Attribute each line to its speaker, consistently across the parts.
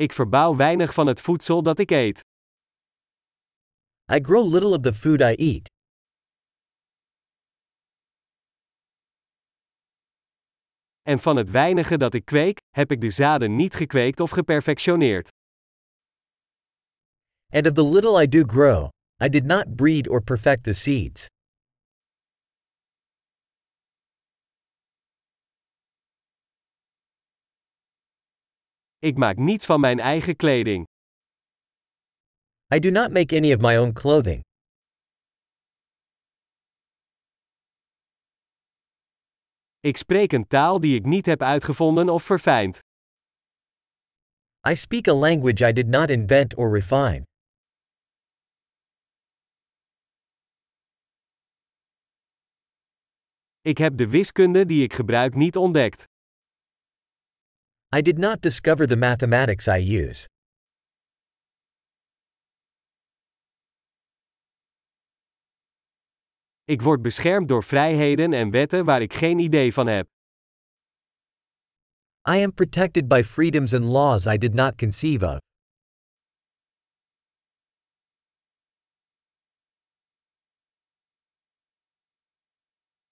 Speaker 1: Ik verbouw weinig van het voedsel dat ik eet.
Speaker 2: I grow little of the food I eat.
Speaker 1: En van het weinige dat ik kweek, heb ik de zaden niet gekweekt of geperfectioneerd.
Speaker 2: And of the little I do grow, I did not breed or perfect the seeds.
Speaker 1: Ik maak niets van mijn eigen kleding.
Speaker 2: I do not make any of my own clothing.
Speaker 1: Ik spreek een taal die ik niet heb uitgevonden of verfijnd.
Speaker 2: I speak a language I did not invent or refine.
Speaker 1: Ik heb de wiskunde die ik gebruik niet ontdekt.
Speaker 2: I did not discover the mathematics I use.
Speaker 1: Ik word beschermd door vrijheden en wetten waar ik geen idee van heb.
Speaker 2: I am protected by freedoms and laws I did not conceive of.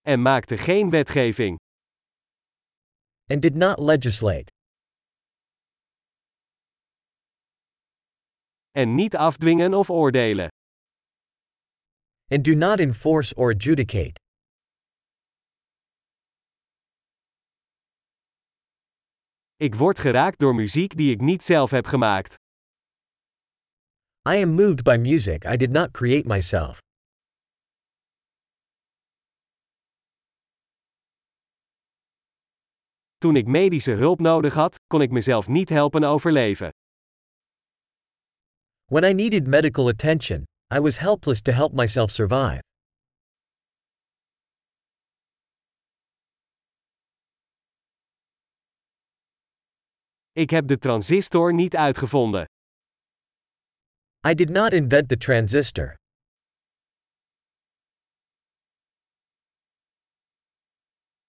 Speaker 1: En maakte geen wetgeving.
Speaker 2: And did not legislate.
Speaker 1: En niet afdwingen of oordelen.
Speaker 2: And do not enforce or adjudicate.
Speaker 1: Ik word geraakt door muziek die ik niet zelf heb gemaakt.
Speaker 2: I am moved by music I did not create myself.
Speaker 1: Toen ik medische hulp nodig had, kon ik mezelf niet helpen overleven.
Speaker 2: When I needed medical attention, I was helpless to help myself survive.
Speaker 1: Ik heb de transistor niet uitgevonden.
Speaker 2: I did not invent the transistor.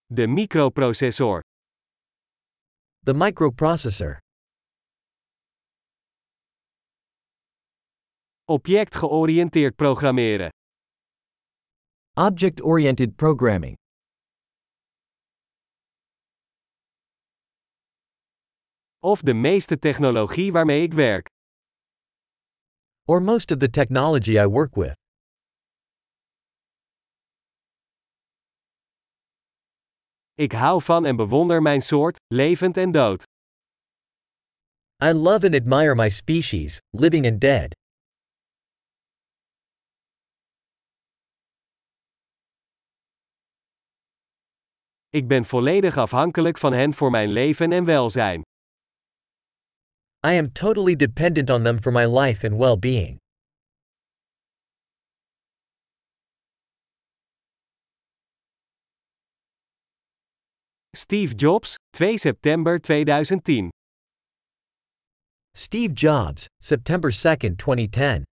Speaker 1: De microprocessor.
Speaker 2: The microprocessor.
Speaker 1: Object-georiënteerd programmeren.
Speaker 2: Object oriented programming.
Speaker 1: Of de meeste technologie waarmee ik werk.
Speaker 2: Or most of the technology I work with.
Speaker 1: Ik hou van en bewonder mijn soort, levend en dood.
Speaker 2: I love and admire my species, living and dead.
Speaker 1: Ik ben volledig afhankelijk van hen voor mijn leven en welzijn.
Speaker 2: I am totally dependent on them for my life and well being.
Speaker 1: Steve Jobs, 2 september 2010.
Speaker 2: Steve Jobs, September 2, 2010.